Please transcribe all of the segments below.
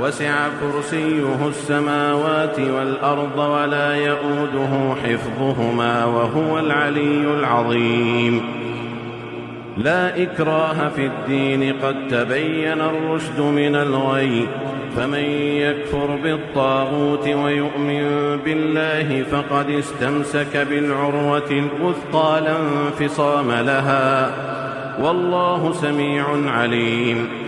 وسع كرسيه السماوات والأرض ولا يئوده حفظهما وهو العلي العظيم. لا إكراه في الدين قد تبين الرشد من الغي. فمن يكفر بالطاغوت ويؤمن بالله فقد استمسك بالعروة الوثقى لا انفصام لها. والله سميع عليم.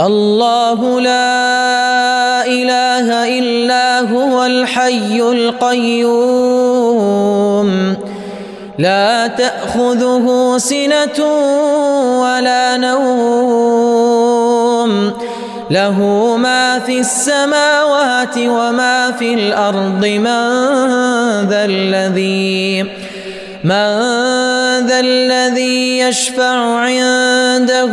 الله لا إله إلا هو الحي القيوم. لا تأخذه سنة ولا نوم. له ما في السماوات وما في الأرض. من ذا الذي من ذا الذي يشفع عنده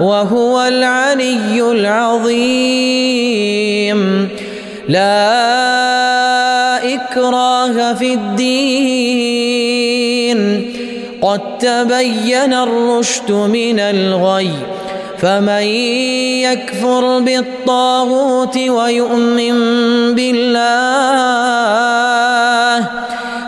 وهو العلي العظيم. لا إكراه في الدين. قد تبين الرشد من الغي. فمن يكفر بالطاغوت ويؤمن بالله